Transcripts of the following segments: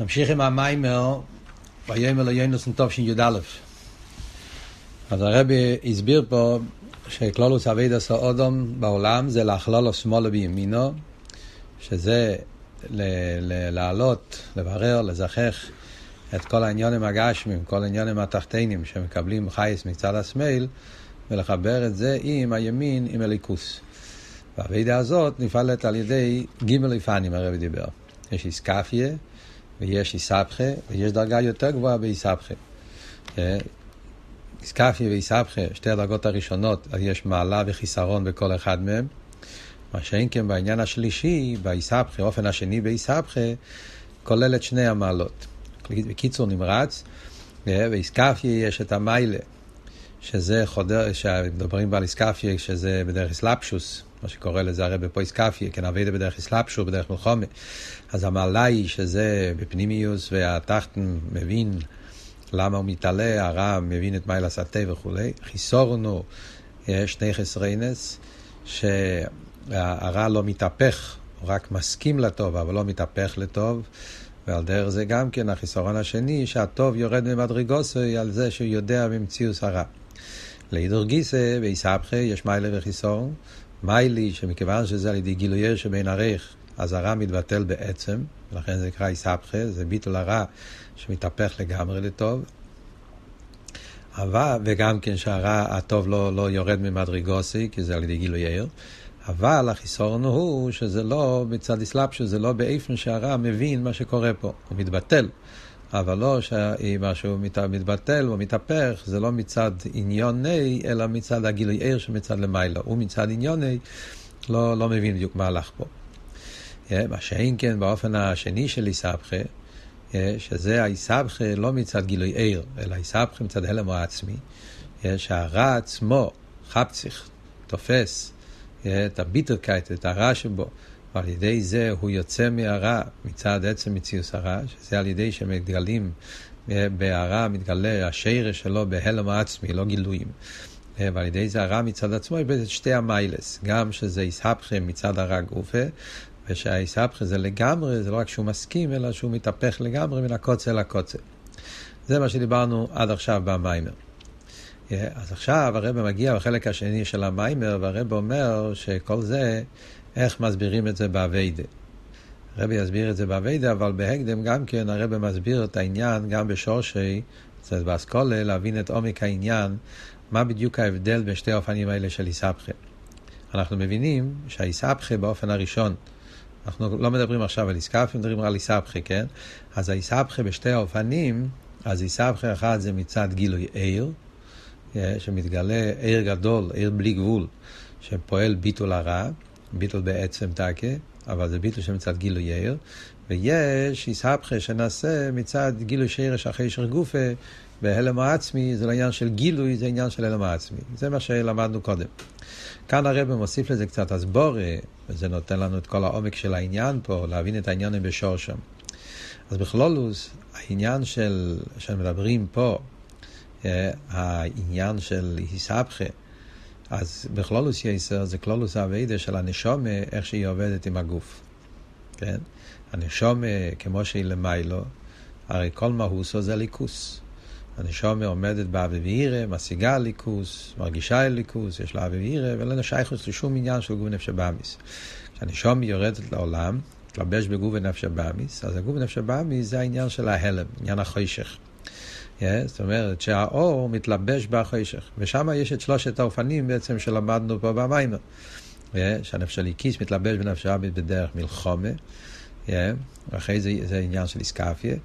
נמשיך עם המיימר, ויאמר ליונוס תשי"א. אז הרבי הסביר פה שכלולוס אבידס האודום בעולם זה להכלול לו שמאלה בימינו, שזה לעלות, לברר, לזכך את כל העניונים הגשמים, כל העניונים התחתינים שמקבלים חייס מצד השמאל, ולחבר את זה עם הימין, עם הליכוס. והאבידה הזאת נפעלת על ידי גימל איפנים, הרבי דיבר. יש איסקפיה, ויש איסבכה, ויש דרגה יותר גבוהה באיסבכה. אה, איסקפיה ואיסבכה, שתי הדרגות הראשונות, אז יש מעלה וחיסרון בכל אחד מהם. מה שאין כן בעניין השלישי, באיסבכה, האופן השני באיסבכה, כולל את שני המעלות. בקיצור נמרץ, אה, באיסקפיה יש את המיילה, שזה חודר, שמדברים על איסקפיה, שזה בדרך אסלאפשוס, מה שקורא לזה הרי בפויס קפיה, כן, אבידה בדרך אסלאפשו, בדרך מלחומה. אז המעלה היא שזה בפנימיוס, והתחתן מבין למה הוא מתעלה, הרע מבין את מייל הסתה וכולי. חיסורנו, יש שני חסריינס, שהרע לא מתהפך, הוא רק מסכים לטוב, אבל לא מתהפך לטוב. ועל דרך זה גם כן החיסרון השני, שהטוב יורד ממדרגוסוי על זה שהוא יודע במציאות הרע. להידור גיסא, באיסבכה, יש מיילה וחיסורון, מיילי, שמכיוון שזה על ידי גילויי שבין עריך, אז הרע מתבטל בעצם, ולכן זה נקרא איסבכה, זה ביטול הרע שמתהפך לגמרי לטוב. אבל, וגם כן שהרע הטוב לא, לא יורד ממדרגוסי, כי זה על ידי גילוי עיר. אבל החיסורון הוא שזה לא מצד אסלאפשו, זה לא באיפן שהרע מבין מה שקורה פה, הוא מתבטל. אבל לא שמשהו מתבטל או מתהפך, זה לא מצד עניוני, אלא מצד הגילוי עיר שמצד למעלה. הוא מצד עניוני, לא, לא מבין בדיוק מה הלך פה. מה שאין כן באופן השני של איסבכה, שזה האיסבכה לא מצד גילוי עיר, אלא איסבכה מצד הלם העצמי, שהרע עצמו, חפציך, תופס את הביטרקייט, את הרע שבו, ועל ידי זה הוא יוצא מהרע מצד עצם מציאוס הרע, שזה על ידי שמתגלים אה, בהרע, מתגלה השרש שלו בהלם העצמי, לא גילויים. אה, ועל ידי זה הרע מצד עצמו איבד את שתי המיילס, גם שזה איסהפכה מצד הרע גופה, ושהאיסהפכה זה לגמרי, זה לא רק שהוא מסכים, אלא שהוא מתהפך לגמרי מן הקוצה לקוצה. זה מה שדיברנו עד עכשיו במיימר. אה, אז עכשיו הרב מגיע בחלק השני של המיימר, והרב אומר שכל זה איך מסבירים את זה באביידה. הרבי יסביר את זה באביידה, אבל בהקדם גם כן הרבי מסביר את העניין גם בשורשי, זאת באסכולה, להבין את עומק העניין, מה בדיוק ההבדל בין שתי האופנים האלה של איסבכה. אנחנו מבינים שהאיסבכה באופן הראשון, אנחנו לא מדברים עכשיו על איסקאפי, מדברים על איסבכה, כן? אז האיסבכה בשתי האופנים, אז איסבכה אחד זה מצד גילוי עיר, אה, שמתגלה עיר גדול, עיר בלי גבול, שפועל ביטול הרע, ביטל בעצם טקה, אבל זה ביטל שמצד גילוי יאיר, ויש איסהפכה שנעשה מצד גילוי שירש אחרי שר גופה, בהלם העצמי, זה לא עניין של גילוי, זה עניין של הלם העצמי. זה מה שלמדנו קודם. כאן הרב מוסיף לזה קצת הסבורה, וזה נותן לנו את כל העומק של העניין פה, להבין את העניינים בשור שם. אז בכלולוס, העניין של, שמדברים פה, אה, העניין של היסבכה, אז בכלולוס יסר זה כלולוס האביידה של הנשומה, איך שהיא עובדת עם הגוף. כן? הנשומה, כמו שהיא למיילו, הרי כל מהוסו זה ליכוס. הנשומה עומדת באבי ואירא, משיגה ליכוס, מרגישה ליכוס, יש לה אבי ואירא, ואין לה שייכוס לשום עניין של גוף נפש הבאמיס. כשהנשומה יורדת לעולם, תלבש בגוף נפש הבאמיס, אז הגוף נפש הבאמיס זה העניין של ההלם, עניין החוישך. Yeah, זאת אומרת שהאור מתלבש בחשך, ושם יש את שלושת האופנים בעצם שלמדנו פה במיימר. Yeah, שהנפש הליקיס מתלבש בנפש הבית בדרך מלחומה, yeah, ואחרי זה זה עניין של איסקפיה.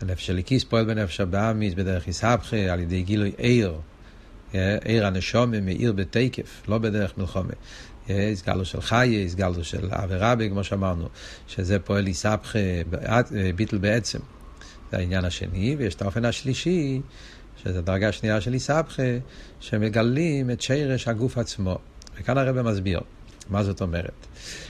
הנפש הליקיס פועל בנפש הבאמיס בדרך איסהפכה על ידי גילוי עיר, yeah, הנשומה מאיר בתקף, לא בדרך מלחומה. הסגלו של חיה, הסגלו של עבירה, כמו שאמרנו, שזה פועל איסהפכה, ביטל בעצם. זה העניין השני, ויש את האופן השלישי, שזו הדרגה השנייה של איסבכה, שמגלים את שרש הגוף עצמו. וכאן הרב מסביר, מה זאת אומרת?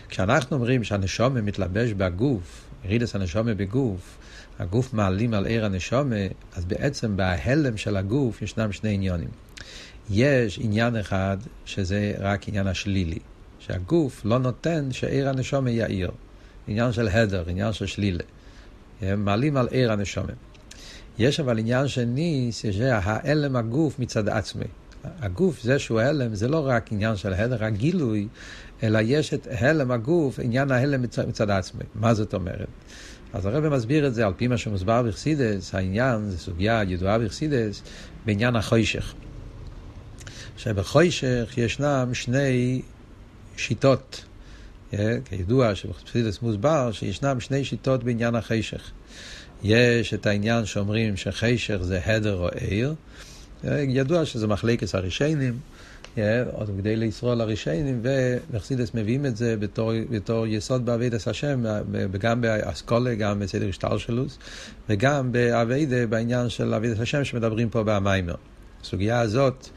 כשאנחנו אומרים שהנשומה מתלבש בגוף, ירידס הנשומה בגוף, הגוף מעלים על עיר הנשומה, אז בעצם בהלם של הגוף ישנם שני עניונים. יש עניין אחד שזה רק עניין השלילי, שהגוף לא נותן שעיר הנשומה יאיר. עניין של הדר, עניין של שלילה. מעלים על עיר הנשומת. יש אבל עניין שני, שזה ההלם הגוף מצד עצמי. הגוף, זה שהוא הלם, זה לא רק עניין של הלם, הגילוי, אלא יש את הלם הגוף, עניין ההלם מצד, מצד עצמי. מה זאת אומרת? אז הרב מסביר את זה על פי מה שמוסבר בחסידס, העניין, זו סוגיה ידועה בחסידס, בעניין החוישך. שבחוישך ישנם שני שיטות. אה, כידוע שבחסידס מוסבר שישנם שני שיטות בעניין החשך. יש את העניין שאומרים שחשך זה הדר או עיר. אה, ידוע שזה מחלקת הרישיינים, אה, עוד כדי לישראל הרישיינים, וחסידס מביאים את זה בתור, בתור יסוד בעבידת השם, גם באסכולה, גם בסדר השטלשלוס, וגם בעבידה בעניין של עבידת השם שמדברים פה במיימר. הסוגיה הזאת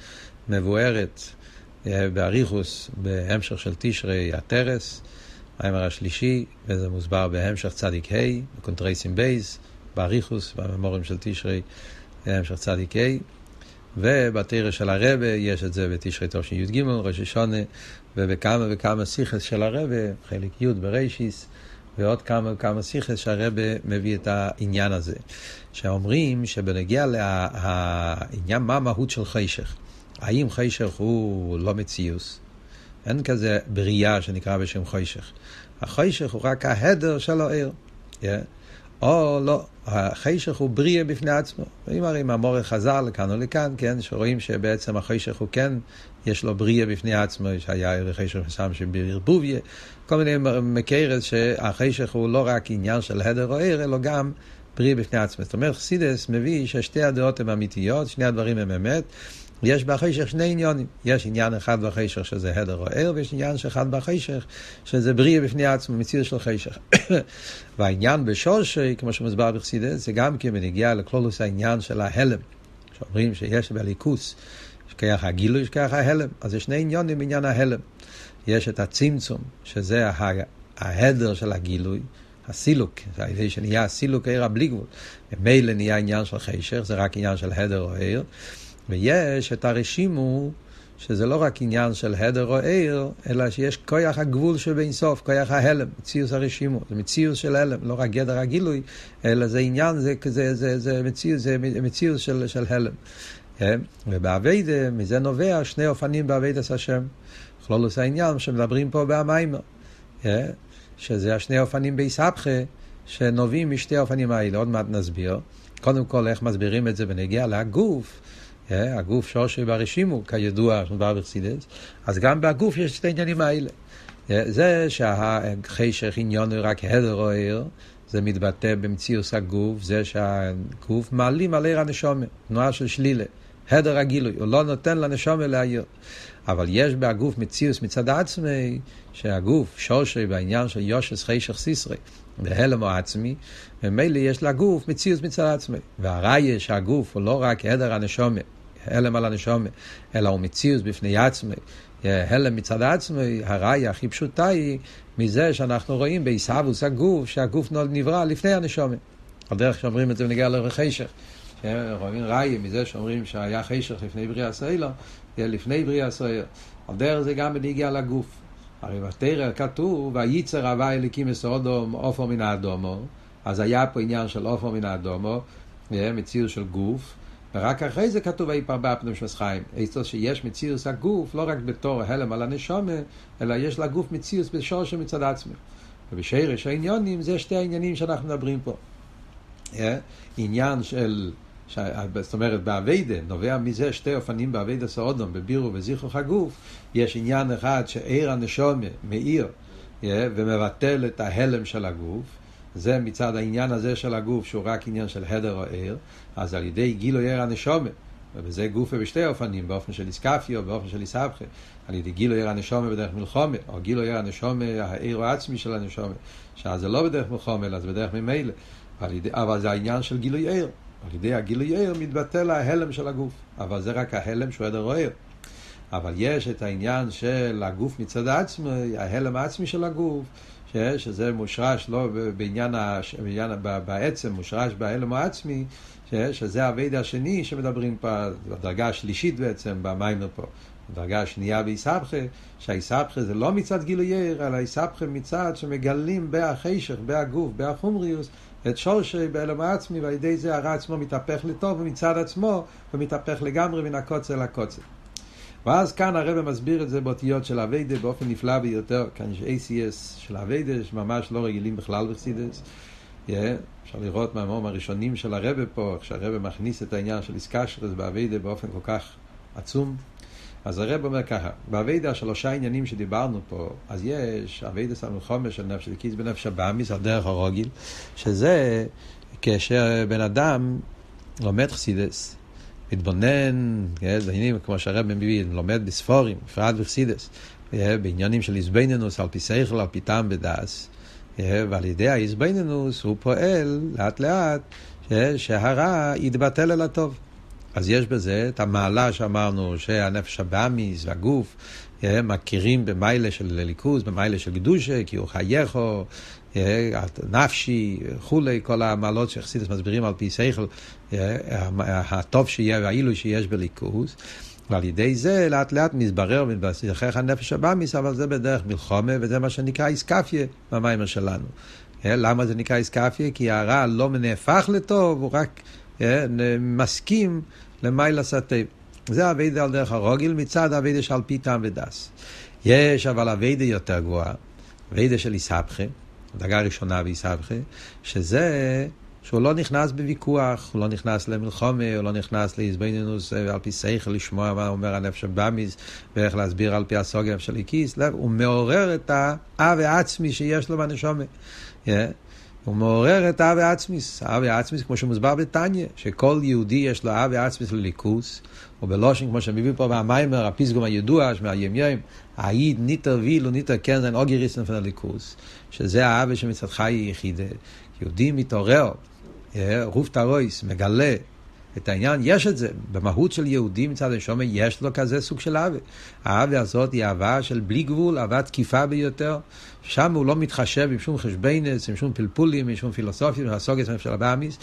מבוארת אה, באריכוס בהמשך של תשרי הטרס, המאמר השלישי, וזה מוסבר בהמשך צדיק ה', בקונטרסים בייס, באריכות, במאמרים של תשרי, המשך צדיק ה'. ובתורה של הרבי יש את זה בתשרי תשי"ג, ראש השנה, ובכמה וכמה שיחות של הרבי, חלק י' בראשית, ועוד כמה וכמה שיחות שהרבי מביא את העניין הזה. שאומרים שבנוגע לעניין מה המהות של חושך. האם חשך הוא לא מציאות? אין כזה בריאה שנקרא בשם חשך. החשך הוא רק ההדר של העיר. Yeah. או לא, החשך הוא בריאה בפני עצמו. אם הרי מאמורי חז"ל לכאן או לכאן, כן, שרואים שבעצם החשך הוא כן, יש לו בריאה בפני עצמו, שהיה חשך מסוים שבערבוביה, כל מיני מקרס שהחשך הוא לא רק עניין של הדר או עיר, אלא גם בריאה בפני עצמו. זאת אומרת, חסידס מביא ששתי הדעות הן אמיתיות, שני הדברים הם אמת. יש בחשך שני עניונים. יש עניין אחד בחשך שזה הדר או ער, ויש עניין אחד בחשך שזה בריאה בפני עצמו, מציאות של חשך. והעניין בשורשי, כמו שמוסבר בחסידס, זה גם כן בנגיע לכלולוס העניין של ההלם. שאומרים שיש בליכוס, שכיח הגילוי, שכיח ההלם. אז יש שני עניונים בעניין ההלם. יש את הצמצום, שזה ההדר של הגילוי, הסילוק, זה על ידי שנהיה הסילוק עיר הבלי גבול. ממילא נהיה עניין של חשך, זה רק עניין של הדר או עיר. ויש את הרשימו, שזה לא רק עניין של הדר או עיר, אלא שיש כוח הגבול שבין סוף, כוח ההלם, מציאוס הרשימו, זה מציאוס של הלם, לא רק גדר הגילוי, אלא זה עניין, זה, זה, זה, זה זה מציאוס של, של הלם. כן? ובאביידה, מזה נובע שני אופנים באביידס השם. כלולוס העניין שמדברים פה בהמיימר. כן? שזה השני אופנים ביסבכה, שנובעים משתי האופנים האלה. עוד מעט נסביר. קודם כל, איך מסבירים את זה בנגיע לגוף. הגוף שורשי ברשימו, כידוע, שמדבר בחסידס, אז גם בגוף יש את העניינים האלה. זה שהחשך עניון הוא רק הדר או עיר, זה מתבטא במציאוס הגוף, זה שהגוף מעלים על עיר הנשומה, תנועה של שלילה. הדר הגילוי, הוא לא נותן לנשומה להעיר. אבל יש בהגוף מציאוס מצד עצמי, שהגוף שורשי בעניין של יושס חשך סיסרי, בהלם או עצמי, ומילא יש לגוף מציאוס מצד עצמי. והראיה שהגוף הוא לא רק הדר הנשומה, הלם על הנשומה, אלא הוא מציאוס בפני עצמי. הלם מצד עצמי, הראיה הכי פשוטה היא מזה שאנחנו רואים בעיסאוווס הגוף, שהגוף נברא לפני הנשומה. על דרך שאומרים את זה בנגיע לערך חשך. רואים ראיה מזה שאומרים שהיה חשך לפני בריאה סוילר, לפני בריאה סוילר. על דרך זה גם בנגיע לגוף. הרי בתרא כתוב, וייצר הווה אליקים מסודום עופר מן האדומו, אז היה פה עניין של עופר מן האדומו, מציאות של גוף, ורק אחרי זה כתוב אי פרבה פנום של חיים. איסטוס שיש מציאות הגוף, לא רק בתור הלם על הנשומה, אלא יש לגוף מציאות בשור שמצד עצמי. ובשרש העניונים זה שתי העניינים שאנחנו מדברים פה. עניין של, זאת אומרת באביידה, נובע מזה שתי אופנים באביידה סעודום, בבירו וזיכרוך הגוף, יש עניין אחד שעיר הנשומה מאיר ומבטל את ההלם של הגוף, זה מצד העניין הזה של הגוף, שהוא רק עניין של הדר או עיר, אז על ידי גילו עיר הנשומה, וזה גופה בשתי אופנים, באופן של איסקפיו, באופן של איסבכה, על ידי גילו עיר הנשומה בדרך מלחומה, או גילו עיר הנשומה, העיר העצמי של הנשומה, שאז זה לא בדרך מלחומה, אלא זה בדרך ממילא, אבל זה העניין של גילוי עיר. על ידי הגילוי עיר מתבטל ההלם של הגוף, אבל זה רק ההלם שהוא עדר או עיר. אבל יש את העניין של הגוף מצד עצמי, ההלם העצמי של הגוף, שזה מושרש לא בעניין, בעניין בעצם, מושרש בהלם העצמי, שזה הוויד השני שמדברים פה, הדרגה השלישית בעצם, במיימר פה. הדרגה השנייה באיסבכה, שהאיסבכה זה לא מצד גילוי עיר, אלא איסבכה מצד שמגלים בהחשך, בהגוף, בהחומריוס, את שורשי באלם העצמי, ועל ידי זה הרע עצמו מתהפך לטוב, ומצד עצמו הוא מתהפך לגמרי מן הקוצר לקוצר. ואז כאן הרב מסביר את זה באותיות של אביידה באופן נפלא ביותר, כאן יש ACS של אביידה, שממש לא רגילים בכלל בחסידס. Yeah, אפשר לראות מהמורים הראשונים של הרבה פה, איך שהרבה מכניס את העניין של איסקשרס באביידה באופן כל כך עצום. אז הרב אומר ככה, באביידה השלושה עניינים שדיברנו פה, אז יש אביידה סמל של נפש הליקיס בנפש הבאמיס, על דרך הרוגיל, שזה כאשר בן אדם לומד חסידס, מתבונן, בעניינים כמו שהרב מביא, לומד בספורים, בפרט בחסידס, בעניינים של איזבנינוס על פי שכל, על פי טעם ודס, ועל ידי האיזבנינוס הוא פועל לאט לאט שהרע יתבטל אל הטוב. אז יש בזה את המעלה שאמרנו, שהנפש הבאמיס והגוף מכירים במיילה של ליכוז, במיילה של קדושה, כי הוא חייכו, נפשי, וכולי, כל המעלות שחסידס מסבירים על פי שכל, הטוב שיהיה והעילוי שיש בליכוז. ועל ידי זה לאט לאט מתברר ומתבססך הנפש הבאמיס, אבל זה בדרך מלחומה, וזה מה שנקרא איסקפיה במאמר שלנו. למה זה נקרא אתכפיא? כי הרע לא נהפך לטוב, הוא רק מסכים למעלת הטוב. זה עבודה על דרך הרגיל מצד עבודה שעל פי טעם ודעת. יש אבל עבודה יותר גבוהה, עבודה של אתהפכא, דרגה ראשונה באתהפכא, שזה שהוא לא נכנס בוויכוח, הוא לא נכנס למלחמה, הוא לא נכנס להתבוננות על פי שכל לשמוע מה אומר הנפש הבהמית ואיך להסביר על פי הסוגיה של איקיס, הוא מעורר את האב העצמי שיש לו בנשומה. Yeah. הוא מעורר את האבי עצמיס. האבי עצמיס, כמו שמוסבר בתניא, שכל יהודי יש לו אבי עצמיס לליכוס, ובלושן, כמו שמביא פה במיימר, הפסגום הידוע, שמאיים ים, האיד ניטר וילו ניטר קרנן אוגי ריסן פן הליכוס, שזה האבי שמצדך היא יחידה. יהודי מתעורר, רוף תרויס, מגלה את העניין, יש את זה, במהות של יהודי מצד השומר, יש לו כזה סוג של אהבה. האהבה הזאת היא אהבה של בלי גבול, אהבה תקיפה ביותר. שם הוא לא מתחשב עם שום חשבנס, עם שום פלפולים, עם שום פילוסופיה, עם הסוגס של הבאמיס.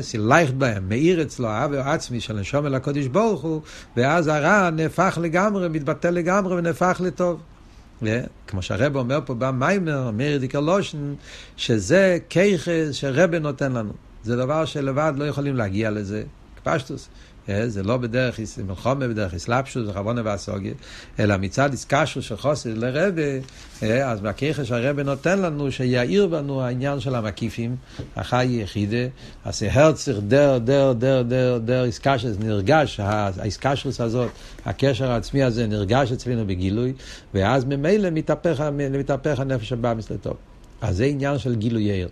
סילייכט בהם, מאיר אצלו אהבה עצמי של נשום אל הקודש ברוך הוא, ואז הרע נהפך לגמרי, מתבטל לגמרי ונהפך לטוב. Yeah, כמו שהרב אומר פה במיימר, מאיר דיקר לושן, שזה כיכס שרבא נותן לנו. זה דבר שלבד לא יכולים להגיע לזה. פשטוס. זה לא בדרך מלחומה, בדרך אסלאפשוס וחבונה והסוגיה, אלא מצד איסקשו של חוסר לרבה, אז מהכיחה שהרבה נותן לנו, שיאיר בנו העניין של המקיפים, החי יחידה, אז הרצר דר, דר, דר, דר, דר איסקשס, נרגש, האיסקשוס הזאת, הקשר העצמי הזה נרגש אצלנו בגילוי, ואז ממילא מתהפך, מתהפך הנפש הבא מסלטוב. אז זה עניין של גילוי יאיר.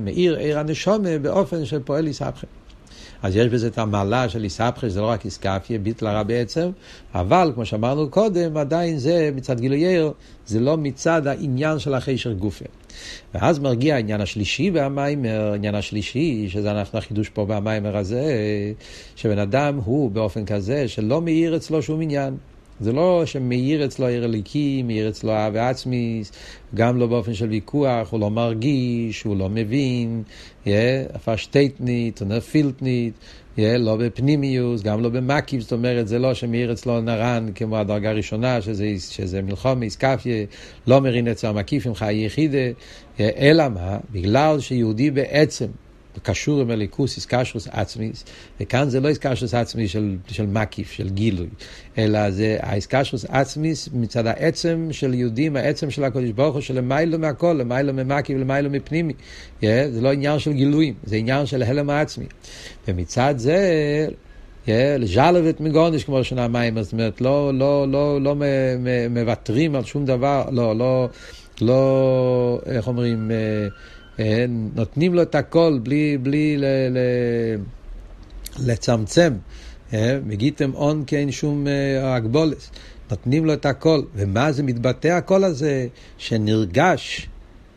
מאיר עיר הנשומה באופן של פועל יסבכם. אז יש בזה את המעלה של איסבכה, שזה לא רק איסקפיה, ביטל הרע בעצם, אבל כמו שאמרנו קודם, עדיין זה מצד גילוי זה לא מצד העניין של החישר גופה. ואז מרגיע העניין השלישי והמיימר, העניין השלישי, שזה אנחנו החידוש פה במיימר הזה, שבן אדם הוא באופן כזה שלא מאיר אצלו שום עניין. זה לא שמאיר אצלו עיר אליקי, מאיר אצלו אהבה ועצמיס, גם לא באופן של ויכוח, הוא לא מרגיש, הוא לא מבין, פשטייטנית, נפילטנית, לא בפנימיוס, גם לא במקיף, זאת אומרת, זה לא שמאיר אצלו נרן כמו הדרגה הראשונה, שזה, שזה מלחום, איסקפיה, לא מרין אצלו המקיפים חיי יחידה, אלא מה? בגלל שיהודי בעצם קשור עם הליכוס, איסקשוס עצמיס, וכאן זה לא איסקשוס עצמיס של, של מקיף, של גילוי, אלא זה האיסקשוס עצמיס מצד העצם של יהודים, העצם של הקודש ברוך הוא, שלמיילו מהכל, למיילו ממקיף, למיילו מפנימי. Yeah, זה לא עניין של גילויים, זה עניין של הלם העצמי. ומצד זה... לז'לבת מגונש כמו שנה מים, זאת אומרת, לא, לא, לא, לא מוותרים על שום דבר, לא, לא, לא, איך אומרים, נותנים לו את הכל בלי, בלי ל, ל, לצמצם. מגיתם און כי אין שום הגבולס. נותנים לו את הכל. ומה זה מתבטא הקול הזה? שנרגש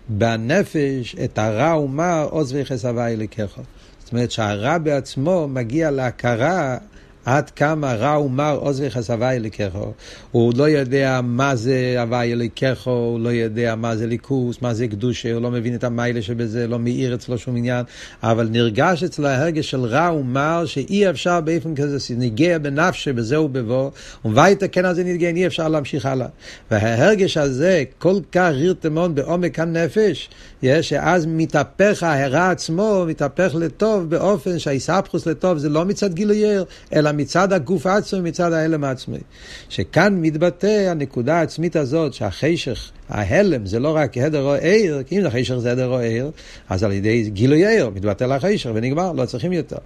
בנפש את הרע ומר עוז ויחס הוואי לקחו. זאת אומרת שהרע בעצמו מגיע להכרה עד כמה רע ומר עוזרך הוואי אליקךו. הוא לא יודע מה זה הוואי אליקךו, הוא לא יודע מה זה ליכוס, מה זה קדושה, הוא לא מבין את המיילה שבזה, לא מאיר אצלו שום עניין, אבל נרגש אצלו ההרגש של רע ומר שאי אפשר באופן כזה, ניגע בנפשי בזה כן על זה נתגע, אי אפשר להמשיך הלאה. וההרגש הזה כל כך רירתמון בעומק הנפש, שאז מתהפך ההרע עצמו, מתהפך לטוב באופן שהאיסהפכוס לטוב זה לא מצד גילוי אלא מצד הגוף עצמי, מצד ההלם העצמי. שכאן מתבטא הנקודה העצמית הזאת, שהחשך ההלם זה לא רק הדר או עיר, כי אם החשך זה הדר או עיר, אז על ידי גילוי עיר מתבטל החשך ונגמר, לא צריכים יותר.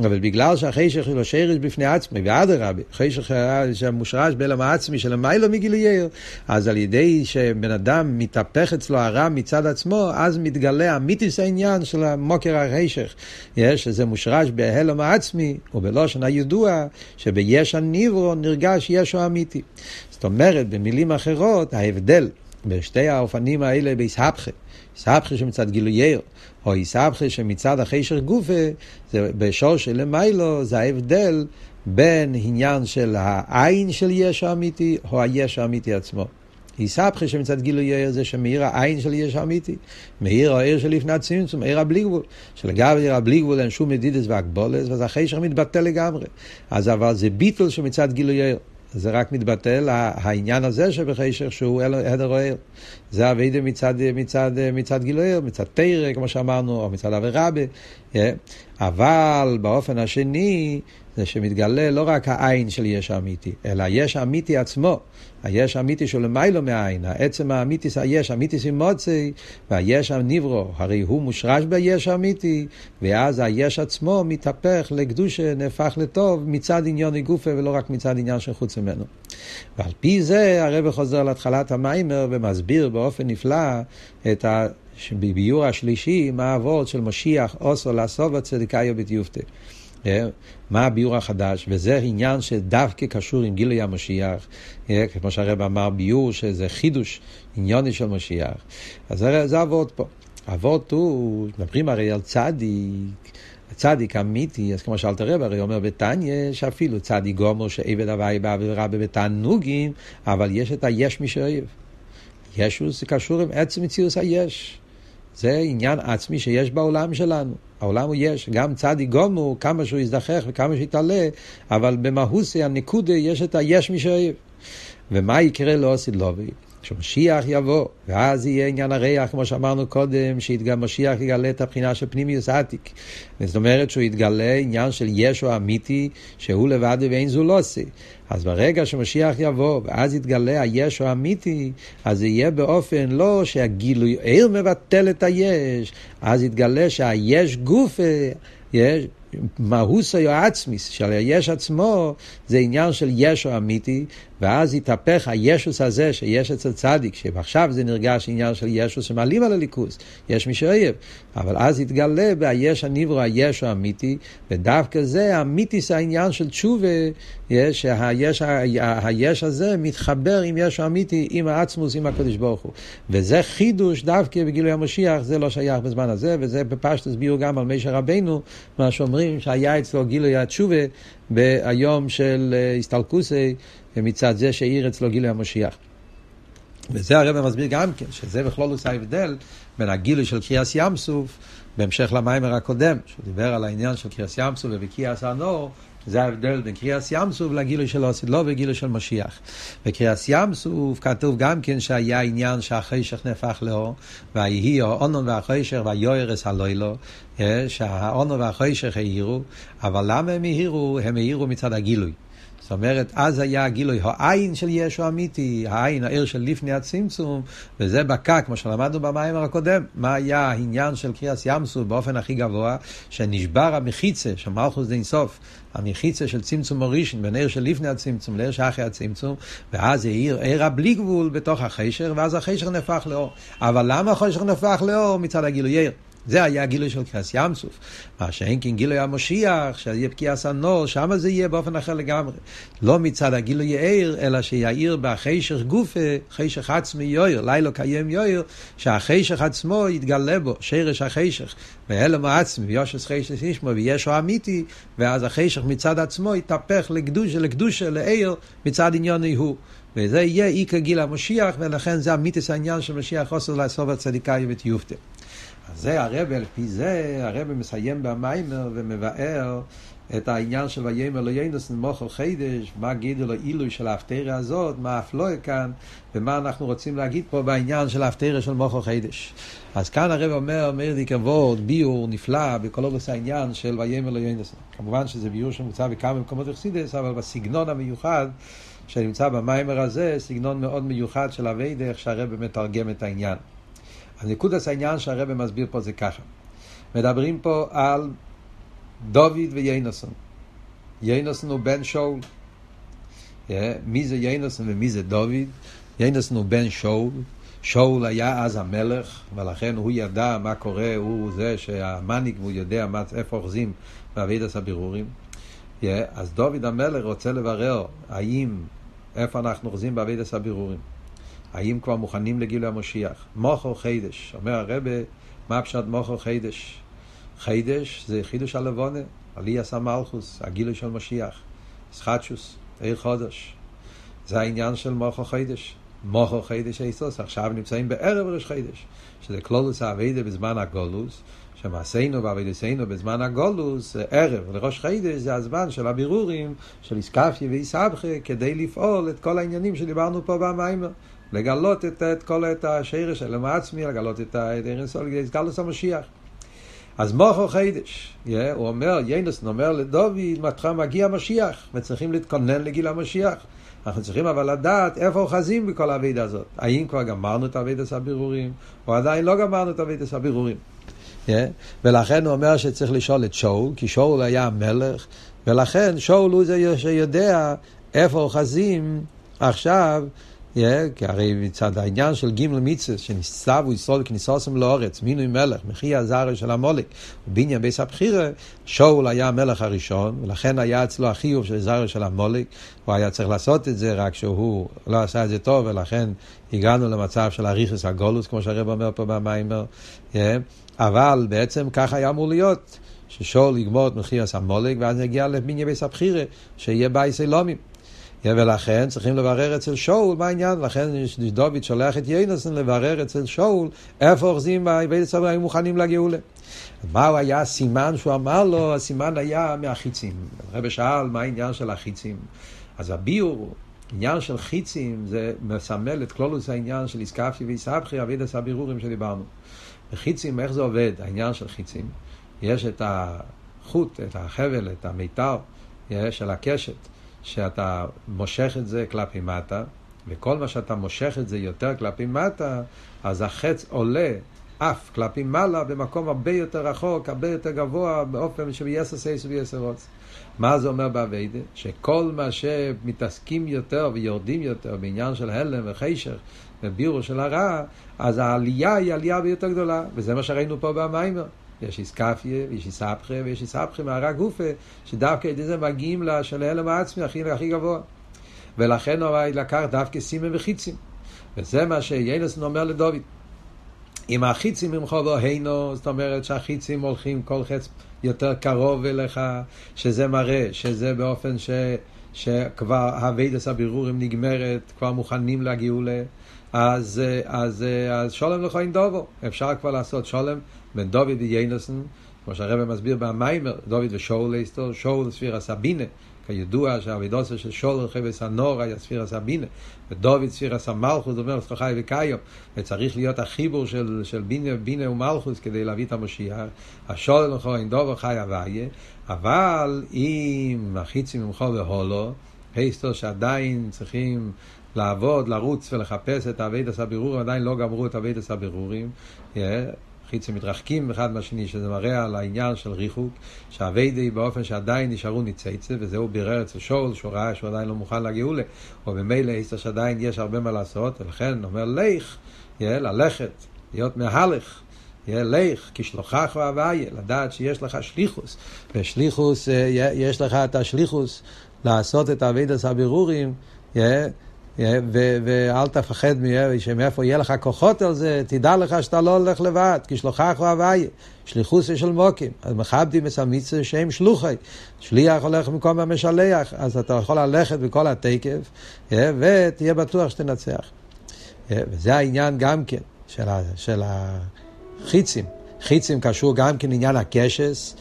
אבל בגלל שהחשך הוא שרש בפני עצמי, ואדרבה, חשך שמושרש בעלם העצמי של המיילו מגילוי עיר, אז על ידי שבן אדם מתהפך אצלו הרע מצד עצמו, אז מתגלה המיתיס העניין של המוקר החשך. יש, שזה מושרש בהלם העצמי, ובלושן הידוע, שביש הניברו נרגש ישו אמיתי. זאת אומרת, במילים אחרות, ההבדל בשתי האופנים האלה באיסהפכה, איסהפכה שמצד גילוייר, או איסהפכה שמצד החשר גופה, זה בשור של למיילו, זה ההבדל בין עניין של העין של יש האמיתי, או היש האמיתי עצמו. איסהפכה שמצד גילוי זה שמאיר העין של יש האמיתי, מאיר העיר של לפני הצמצום, עיר הבלי גבול, שלגבי עיר הבלי גבול אין שום מדידס והגבולס, ואז החשר מתבטל לגמרי. אז אבל זה ביטול שמצד גילוי זה רק מתבטל העניין הזה שבחשך שהוא הדר אוהל. זה אביידה מצד, מצד, מצד גילויר, מצד תרא, כמו שאמרנו, או מצד אברבה. אבל באופן השני, זה שמתגלה לא רק העין של יש האמיתי, אלא היש האמיתי עצמו, היש האמיתי שהוא למיילו מהעין, העצם האמיתי זה היש, האמיתי זה מוצי, והיש הנברו, הרי הוא מושרש ביש האמיתי, ואז היש עצמו מתהפך לקדושה, נהפך לטוב מצד עניון גופה ולא רק מצד עניין של חוץ ממנו. ועל פי זה הרב חוזר להתחלת המיימר ומסביר באופן נפלא את ה... בביור השלישי, מה העבוד של משיח אוסו לעשות בצדיקאי ובתיופתא. אה, מה הביור החדש, וזה עניין שדווקא קשור עם גילוי המשיח, אה, כמו שהרב אמר ביור, שזה חידוש עניוני של משיח. אז זה, אבות פה. אבות הוא, מדברים הרי על צדיק, צדיק אמיתי, אז כמו שאלת הרב, הרי אומר בתניא, שאפילו צדיק גומר שעבד הוואי ורע בתענוגים, אבל יש את היש מי שאוהב. ישוס זה קשור עם עצם מציאות היש. זה עניין עצמי שיש בעולם שלנו. העולם הוא יש, גם צדיק גומו, כמה שהוא יזדחך וכמה שיתעלה, אבל במהוסי הנקודה יש את היש מי שאוהב. ומה יקרה לו סילובי? כשמשיח יבוא, ואז יהיה עניין הריח, כמו שאמרנו קודם, שמשיח יגלה את הבחינה של פנימיוס עתיק. זאת אומרת שהוא יתגלה עניין של ישו אמיתי, שהוא לבד ואין זו לא. אז ברגע שמשיח יבוא, ואז יתגלה הישו האמיתי, אז זה יהיה באופן לא שהגילוי עיר מבטל את היש, אז יתגלה שהיש גוף, יש, מהוסו עצמיס, של היש עצמו, זה עניין של ישו אמיתי, ואז יתהפך הישוס הזה שיש אצל צדיק, שעכשיו זה נרגש עניין של ישוס שמעלים על הליכוס, יש מי שאוהב, אבל אז יתגלה ביש הניברו היש האמיתי, ודווקא זה אמיתיס העניין של תשובה, יש, שהיש, היש הזה מתחבר עם יש האמיתי, עם העצמוס, עם הקדוש ברוך הוא. וזה חידוש דווקא בגילוי המשיח, זה לא שייך בזמן הזה, וזה בפשט הסבירו גם על מישר רבנו, מה שאומרים שהיה אצלו גילוי התשובה ביום של אה, הסתלקוסי. ומצד זה שהאיר אצלו גילוי המשיח. וזה הרב מסביר גם כן, שזה בכלול עושה ההבדל בין הגילוי של קריאס ים סוף, בהמשך למיימר הקודם, שהוא דיבר על העניין של קריאס ים סוף ובקריאס הנור, זה ההבדל בין קריאס ים סוף לגילוי של אוסיד לא וגילוי של משיח. בקריאס ים סוף כתוב גם כן שהיה עניין שהחשך נהפך לאור, ויהי האונון והחשך והיוערס הלוילו, אה, שהאונון והחשך העירו, אבל למה הם העירו? הם העירו מצד הגילוי. זאת אומרת, אז היה הגילוי, העין של ישו אמיתי, העין, העיר של לפני הצמצום, וזה בקע, כמו שלמדנו במיימר הקודם, מה היה העניין של קריאס ימסו באופן הכי גבוה, שנשבר המחיצה של מלכוס דין סוף, המחיצה של צמצום מורישן, בין עיר של לפני הצמצום לעיר שאחרי הצמצום, ואז העיר עיר הבלי גבול בתוך החשר, ואז החשר נהפך לאור. אבל למה החשר נהפך לאור? מצד הגילוי עיר. זה היה הגילוי של קרס ים סוף. מה שאין כן גילוי המשיח, שיהיה פקיע סנור, שם זה יהיה באופן אחר לגמרי. לא מצד הגילוי יאיר, אלא שיאיר בחשך גופה, חשך עצמי יויר, לילה קיים יויר, שהחשך עצמו יתגלה בו, שרש החשך, והלם העצמי, ויושס חשך נשמו, וישו אמיתי, ואז החשך מצד עצמו יתהפך לקדושה, לקדושה, לעיר, מצד עניוני הוא. וזה יהיה איקר גיל המשיח, ולכן זה המיתוס העניין של משיח חוסר לעשות הצדיקאי ותיופתא. אז זה הרבה, על פי זה, הרבה מסיים במיימר ומבאר את העניין של ויאמר לא ינוס מוכר חידש, מה גידו לו עילוי של ההפטרה הזאת, מה אף לא כאן, ומה אנחנו רוצים להגיד פה בעניין של ההפטרה של מוכר חידש. אז כאן הרב אומר, מאיר דיקר וורד, ביור נפלא בכל אוגוס העניין של ויאמר לא ינוס. כמובן שזה ביור שמוצא בכמה מקומות אכסידס, אבל בסגנון המיוחד שנמצא במיימר הזה, סגנון מאוד מיוחד של אביידה, איך שהרב מתרגם את העניין. הנקודס העניין שהרבא מסביר פה זה ככה. מדברים פה על דוד ויינוסון. יינוסון הוא בן שאול. Yeah, מי זה יינוסון ומי זה דוד? יינוסון הוא בן שאול. שאול היה אז המלך, ולכן הוא ידע מה קורה, הוא זה שהמניק והוא יודע מה, איפה אוחזים בעבידת הבירורים. Yeah, אז דוד המלך רוצה לברר האם, איפה אנחנו אוחזים בעבידת הבירורים. האם כבר מוכנים לגילוי המשיח? מוכר חידש. אומר הרבה, מה פשט מוכר חידש? חידש זה חידוש הלבונה, עלי עשה מלכוס, הגילוי של משיח. סחטשוס, עיר חודש. זה העניין של מוכר חידש. מוכר חידש איסוס. עכשיו נמצאים בערב ראש חידש, שזה כלולוס האביידה בזמן הגולוס. שמעשינו ועבודתנו בזמן הגולוס, ערב לראש חידש זה הזמן של הבירורים של איסקפיה ואיסבכה כדי לפעול את כל העניינים שדיברנו פה במיימר. לגלות את, את כל את השרש של עצמי, לגלות את גלוס המשיח. אז מוכו חידש, yeah, הוא אומר, ינוס אומר לדוד, מתך מגיע המשיח, וצריכים להתכונן לגיל המשיח. אנחנו צריכים אבל לדעת איפה אוחזים בכל האבידה הזאת. האם כבר גמרנו את אבידת הבירורים, או עדיין לא גמרנו את אבידת הבירורים. Yeah, ולכן הוא אומר שצריך לשאול את שאול, כי שאול היה המלך, ולכן שאול הוא זה שיודע איפה אוחזים עכשיו Yeah, כי הרי מצד העניין של גימל מצווה, שניסבו ישראל כניסוסם לאורץ, מינוי מלך, מחי הזרע של המולק, ובניין ביס הבחירה, שאול היה המלך הראשון, ולכן היה אצלו החיוב של זרע של המולק, הוא היה צריך לעשות את זה, רק שהוא לא עשה את זה טוב, ולכן הגענו למצב של אריכוס הגולוס, כמו שהרב אומר פה במיימר, yeah, אבל בעצם ככה היה אמור להיות. ששאול יגמור את מחיית עמלק, ואז נגיע לבניין בית שיהיה בית עולמים. ולכן צריכים לברר אצל שאול מה העניין, לכן דוד שולח את יהונתן לברר אצל שאול איפה אוחזים בבית הסבא היו מוכנים לגאולה. מהו היה הסימן שהוא אמר לו? הסימן היה מהחיצים. הרב שאל מה העניין של החיצים. אז הביאור, עניין של חיצים, זה מסמל את כללות העניין של אתכפיא ואתהפכא, עבודת הבירורים שדיברנו. בחיצים, איך זה עובד, העניין של חיצים? יש את החוט, את החבל, את המיתר של הקשת. שאתה מושך את זה כלפי מטה, וכל מה שאתה מושך את זה יותר כלפי מטה, אז החץ עולה אף כלפי מעלה במקום הרבה יותר רחוק, הרבה יותר גבוה, באופן שביסר סייס וביסר רוץ. מה זה אומר באביידה? שכל מה שמתעסקים יותר ויורדים יותר בעניין של הלם וחשך ובירו של הרע, אז העלייה היא עלייה ביותר גדולה, וזה מה שראינו פה במיימר. יש איסקפיה, ויש איסבכה, ויש איסבכה מהרע גופה, שדווקא את זה מגיעים של ההלם העצמי הכי, הכי גבוה. ולכן הוא לקח דווקא סימן וחיצים. וזה מה שיינס אומר לדוד. אם החיצים ממך והינו, זאת אומרת שהחיצים הולכים כל חץ יותר קרוב אליך, שזה מראה, שזה באופן ש, שכבר הווידס הבירורים נגמרת, כבר מוכנים לגאולה, אז, אז, אז שולם אין דובו, אפשר כבר לעשות שולם בין דוד ויינסון, כמו שהרבא מסביר במיימר, דוד ושאול אסתור, שאול ספירה סבינה, כידוע שהאבידוסה של שאול רחבס הנור היה ספירה סבינה, ודוד ספירה סמלכוס, אומר סטוחי וקאיו, וצריך להיות החיבור של, של בינה, בינה ומלכוס כדי להביא את המשיח, השאול לך אין דובו חי הוויה, אבל אם החיצים ממך והולו, אסתור שעדיין צריכים לעבוד, לרוץ ולחפש את אבידס הבירורים, עדיין לא גמרו את אבידס הבירורים, חיצים מתרחקים אחד מהשני, שזה מראה על העניין של ריחוק, שהאביידי באופן שעדיין נשארו ניצייצה, וזהו בירר אצל שאול, שהוא ראה שהוא עדיין לא מוכן לגאולה, או במילא איסטר שעדיין יש הרבה מה לעשות, ולכן אומר לך, ללכת, להיות מהלך, יהיה לך כשלוחך והוויה, לדעת שיש לך שליחוס, ושליחוס, יש לך את השליחוס לעשות את אבידס הבירורים, ואל תפחד מאיפה יהיה לך כוחות על זה, תדע לך שאתה לא הולך לבד, כי שלוחך הוא הוויה, שליחוסי של מוקים. אז מכבדים המצווה שהם שלוחי. שליח הולך במקום המשלח, אז אתה יכול ללכת בכל התקף, ותהיה בטוח שתנצח. וזה העניין גם כן של, של החיצים. חיצים קשור גם כן עניין הקשס,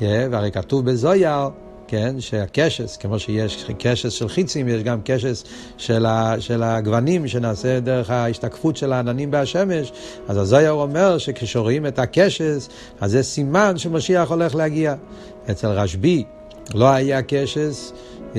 והרי כתוב בזויר, כן, שהקשס, כמו שיש קשס של חיצים, יש גם קשס של, ה, של הגוונים שנעשה דרך ההשתקפות של העננים בהשמש. אז הזויר אומר שכשרואים את הקשס, אז זה סימן שמשיח הולך להגיע. אצל רשב"י לא היה קשס, yeah,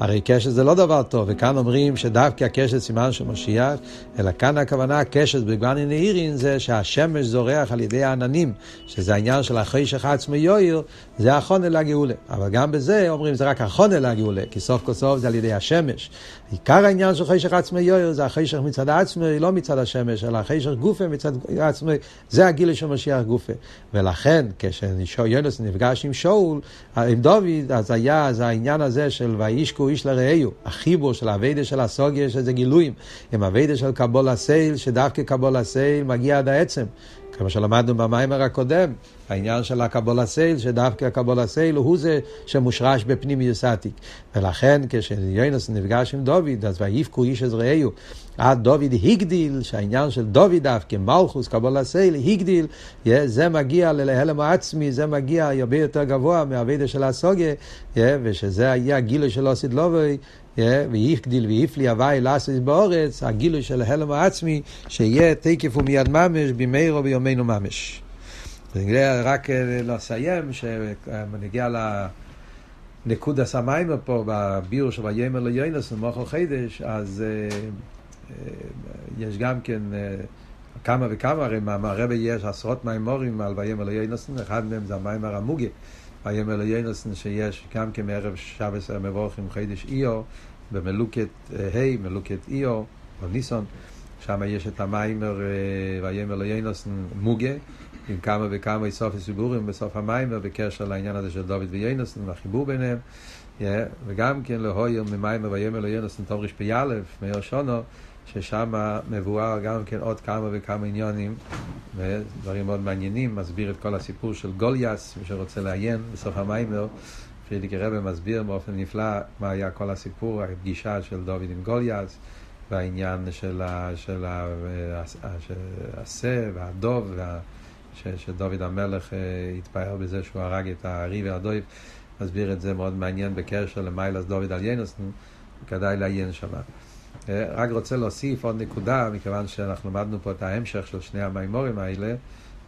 הרי קשת זה לא דבר טוב, וכאן אומרים שדווקא הקשת סימן של משיח, אלא כאן הכוונה הקשת בגוון נהירין זה שהשמש זורח על ידי העננים, שזה העניין של החשך עצמו יויר, זה החונה לגאולה. אבל גם בזה אומרים זה רק החונה לגאולה, כי סוף כל סוף זה על ידי השמש. עיקר העניין של חשך עצמו יויר זה החשך מצד עצמו, לא מצד השמש, אלא החשך גופה מצד עצמו, זה הגיל של משיח גופה. ולכן כשיונס נפגש עם שאול, עם דוד, אז היה אז העניין הזה של וישקו איש לרעהו, החיבור של העבודה של השגה, שזה גילויים, עם העבודה של קבלת עול, שדווקא קבלת עול מגיע עד העצם. כמו שלמדנו במאמר הקודם, העניין של הקבלת עול, שדווקא הקבלת עול הוא זה שמושרש בפנימיות עתיק. ולכן כשיהונתן נפגש עם דוד, אז ויבכו איש את רעהו, עד דוד הגדיל, שהעניין של דוד דווקא, מלכות, קבלת עול, הגדיל, זה מגיע להלם העצמי, זה מגיע הרבה יותר גבוה מהווידה של הסוגיה, ושזה היה גילו של אוסיד לובוי, ויגדיל ויפלי הוואי לאסס באורץ, הגילוי של ההלם העצמי, שיהיה תקף ומיד ממש במהרו ביומנו ממש. רק לסיים, שנגיע לנקוד הסמיימר פה, בביור של ויאמר ליונס ומוחו חידש, אז יש גם כן כמה וכמה, הרי מהרבה יש עשרות מימורים על ויאמר ליונסן, אחד מהם זה המיימר המוגה. ויאמר ליונסן שיש גם כן מערב שבס המבורכים חידש איו, במלוקת ה', מלוקת איו, או ניסון, שם יש את המיימר ויאמר ליונסן מוגה, עם כמה וכמה איסוף סיבורים בסוף המיימר בקשר לעניין הזה של דוד ויונסן והחיבור ביניהם. וגם כן להויר ממיימר ויאמר ליונסן תום רשפ"א, מאיר שונו, ששם מבואר גם כן עוד כמה וכמה עניונים, ודברים מאוד מעניינים, מסביר את כל הסיפור של גוליאס, מי שרוצה לעיין בסוף המיימר, פרידיקי רבי מסביר באופן נפלא מה היה כל הסיפור, הפגישה של דוד עם גוליאס, והעניין של, השה והדוב, וה, שדוד המלך התפאר בזה שהוא הרג את הארי והדוב, מסביר את זה מאוד מעניין בקשר למיילס דוד על ינסון, כדאי לעיין שמה. רק רוצה להוסיף עוד נקודה, מכיוון שאנחנו למדנו פה את ההמשך של שני המימורים האלה.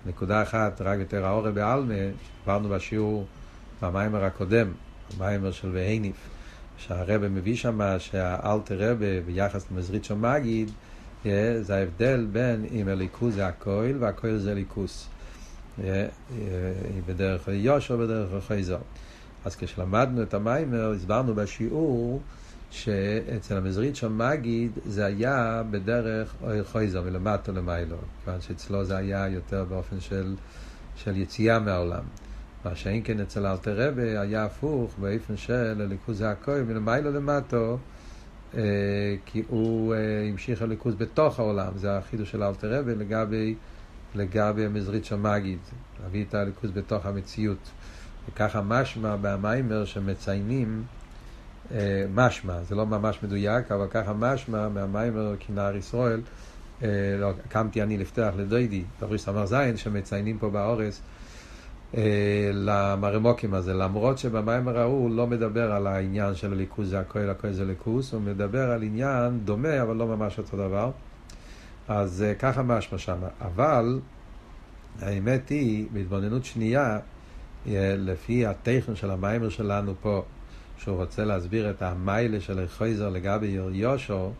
נקודה אחת, רק יותר האורה בעלמה, עברנו בשיעור במיימר הקודם, המיימר של והניף, שהרבא מביא שם שהאלטר רבה ביחס למזרית של מגיד, זה ההבדל בין אם הליכוז זה הכויל והכויל זה ליכוס. בדרך יושר ובדרך חייזר. אז כשלמדנו את המיימר, הסברנו בשיעור שאצל המזרית של מגיד זה היה בדרך אוהל חויזר מלמטה למיילו, כיוון שאצלו זה היה יותר באופן של, של יציאה מהעולם. מה שאין כן אצל אלתר רבי היה הפוך באופן של הליכוז הכהן מלמיילו למטו, אה, כי הוא אה, המשיך הליכוז בתוך העולם, זה החידוש של אלתר רבי לגבי, לגבי המזרית של מגיד, להביא את הליכוז בתוך המציאות. וככה משמע במיימר שמציינים משמע, זה לא ממש מדויק, אבל ככה משמע מהמיימר כנער ישראל, אה, לא, קמתי אני לפתח לדוידי, דברי סמר זין, שמציינים פה באורס, אה, למרמוקים הזה, למרות שבמיימר ההוא הוא לא מדבר על העניין של הליכוז זה הכהל, הכהל זה ליכוס, הוא מדבר על עניין דומה, אבל לא ממש אותו דבר. אז ככה משמע שם. אבל האמת היא, בהתבוננות שנייה, לפי הטכן של המיימר שלנו פה, שהוא רוצה להסביר את המיילה של החויזר לגבי יושו,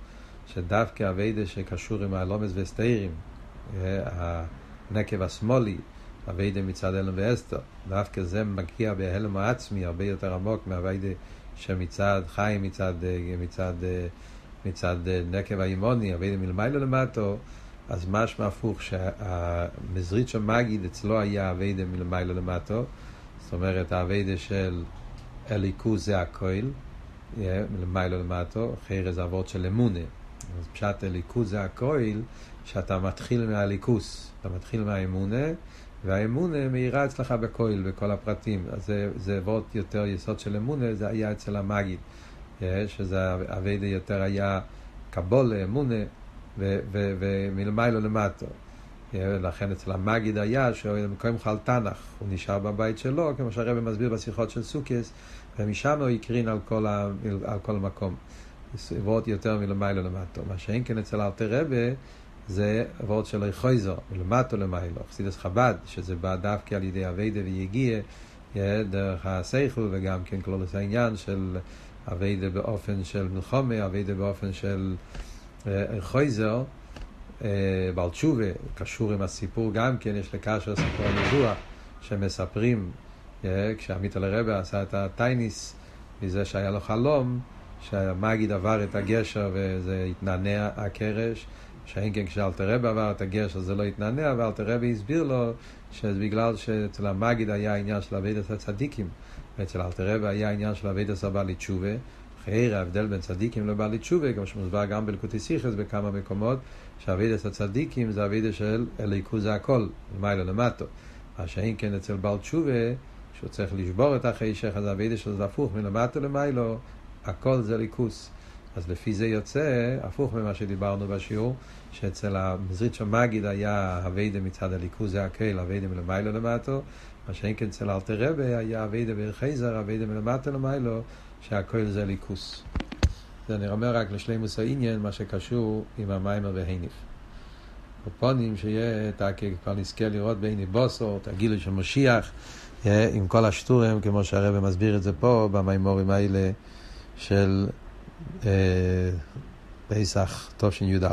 שדווקא אביידה שקשור עם הלומס וסתירים, הנקב השמאלי, אביידה מצד הלם ואסתר, דווקא זה מגיע בהלם העצמי הרבה יותר עמוק מאביידה שמצד חיים, מצד, מצד, מצד נקב האימוני, אביידה מלמיילו למטו, אז משמע הפוך, שהמזרית של מגיד אצלו היה אביידה מלמעלה למטו, זאת אומרת האביידה של אליקוס זה הכויל, מלמעלה למטו, אחרי זה אבות של אמונה. אז פשט אליקוס זה הכויל, שאתה מתחיל מהליכוס, אתה מתחיל מהאמונה, והאמונה מאירה אצלך בכויל, בכל הפרטים. אז זה, אבות יותר יסוד של אמונה, זה היה אצל המגיד, שזה אביידה יותר היה קבולה, אמונה. ומלמיילו למטו. לכן אצל המגיד היה שבמקום חל תנ"ך, הוא נשאר בבית שלו, כמו שהרבא מסביר בשיחות של סוכס, ומשם הוא הקרין על כל, ה, על כל מקום. ועוד יותר מלמיילו למטו. מה שאין כן אצל אלתר רבה, זה ועוד של חויזו, מלמטו למיילו. חסידס חב"ד, שזה בא דווקא על ידי אביידה ויגיע, דרך הסייכל, וגם כן כלולוס העניין של אביידה באופן של מלחומה, אביידה באופן של... חויזר, בעל תשובה, קשור עם הסיפור גם כן, יש לקשר סיפור הידוע, שמספרים, כשעמית לרבה עשה את הטייניס, מזה שהיה לו חלום, שהמגיד עבר את הגשר וזה התנענע הקרש, שאין כן כשאלתרבה עבר את הגשר זה לא התנענע, ואלתרבה הסביר לו שזה בגלל שאצל המגיד היה עניין של אבידת הצדיקים, ואצל אלתרבה היה עניין של אבידת הבעלי תשובה, חייר ההבדל בין צדיקים לבעלי תשובה, כמו שמוסבר גם בלקוטי סיכס בכמה מקומות, שאבידס הצדיקים זה אבידס של אליקו זה הכל, למעלה למטו. מה שאין כן אצל בעל תשובה, שהוא צריך לשבור את החישך, אז אבידס שזה הפוך מלמטו למיילו, הכל זה ליכוס. אז לפי זה יוצא, הפוך ממה שדיברנו בשיעור, שאצל המזרית של מגיד היה אביידה מצד הליכוז זה הקהל, אביידה מלמיילו למטו, מה שאין כן אצל אלתר רבה היה אביידה בחייזר, אביידה מלמטו למיילו, שהכל זה ליכוס. זה נרמר רק לשלימוס העניין, מה שקשור עם המיימר והניף. קופונים שיהיה, אתה כבר נזכה לראות בעיני בוסו, את הגילוי של משיח, עם כל השטורים, כמו שהרבא מסביר את זה פה, במיימורים האלה של אה, פסח תשי"א.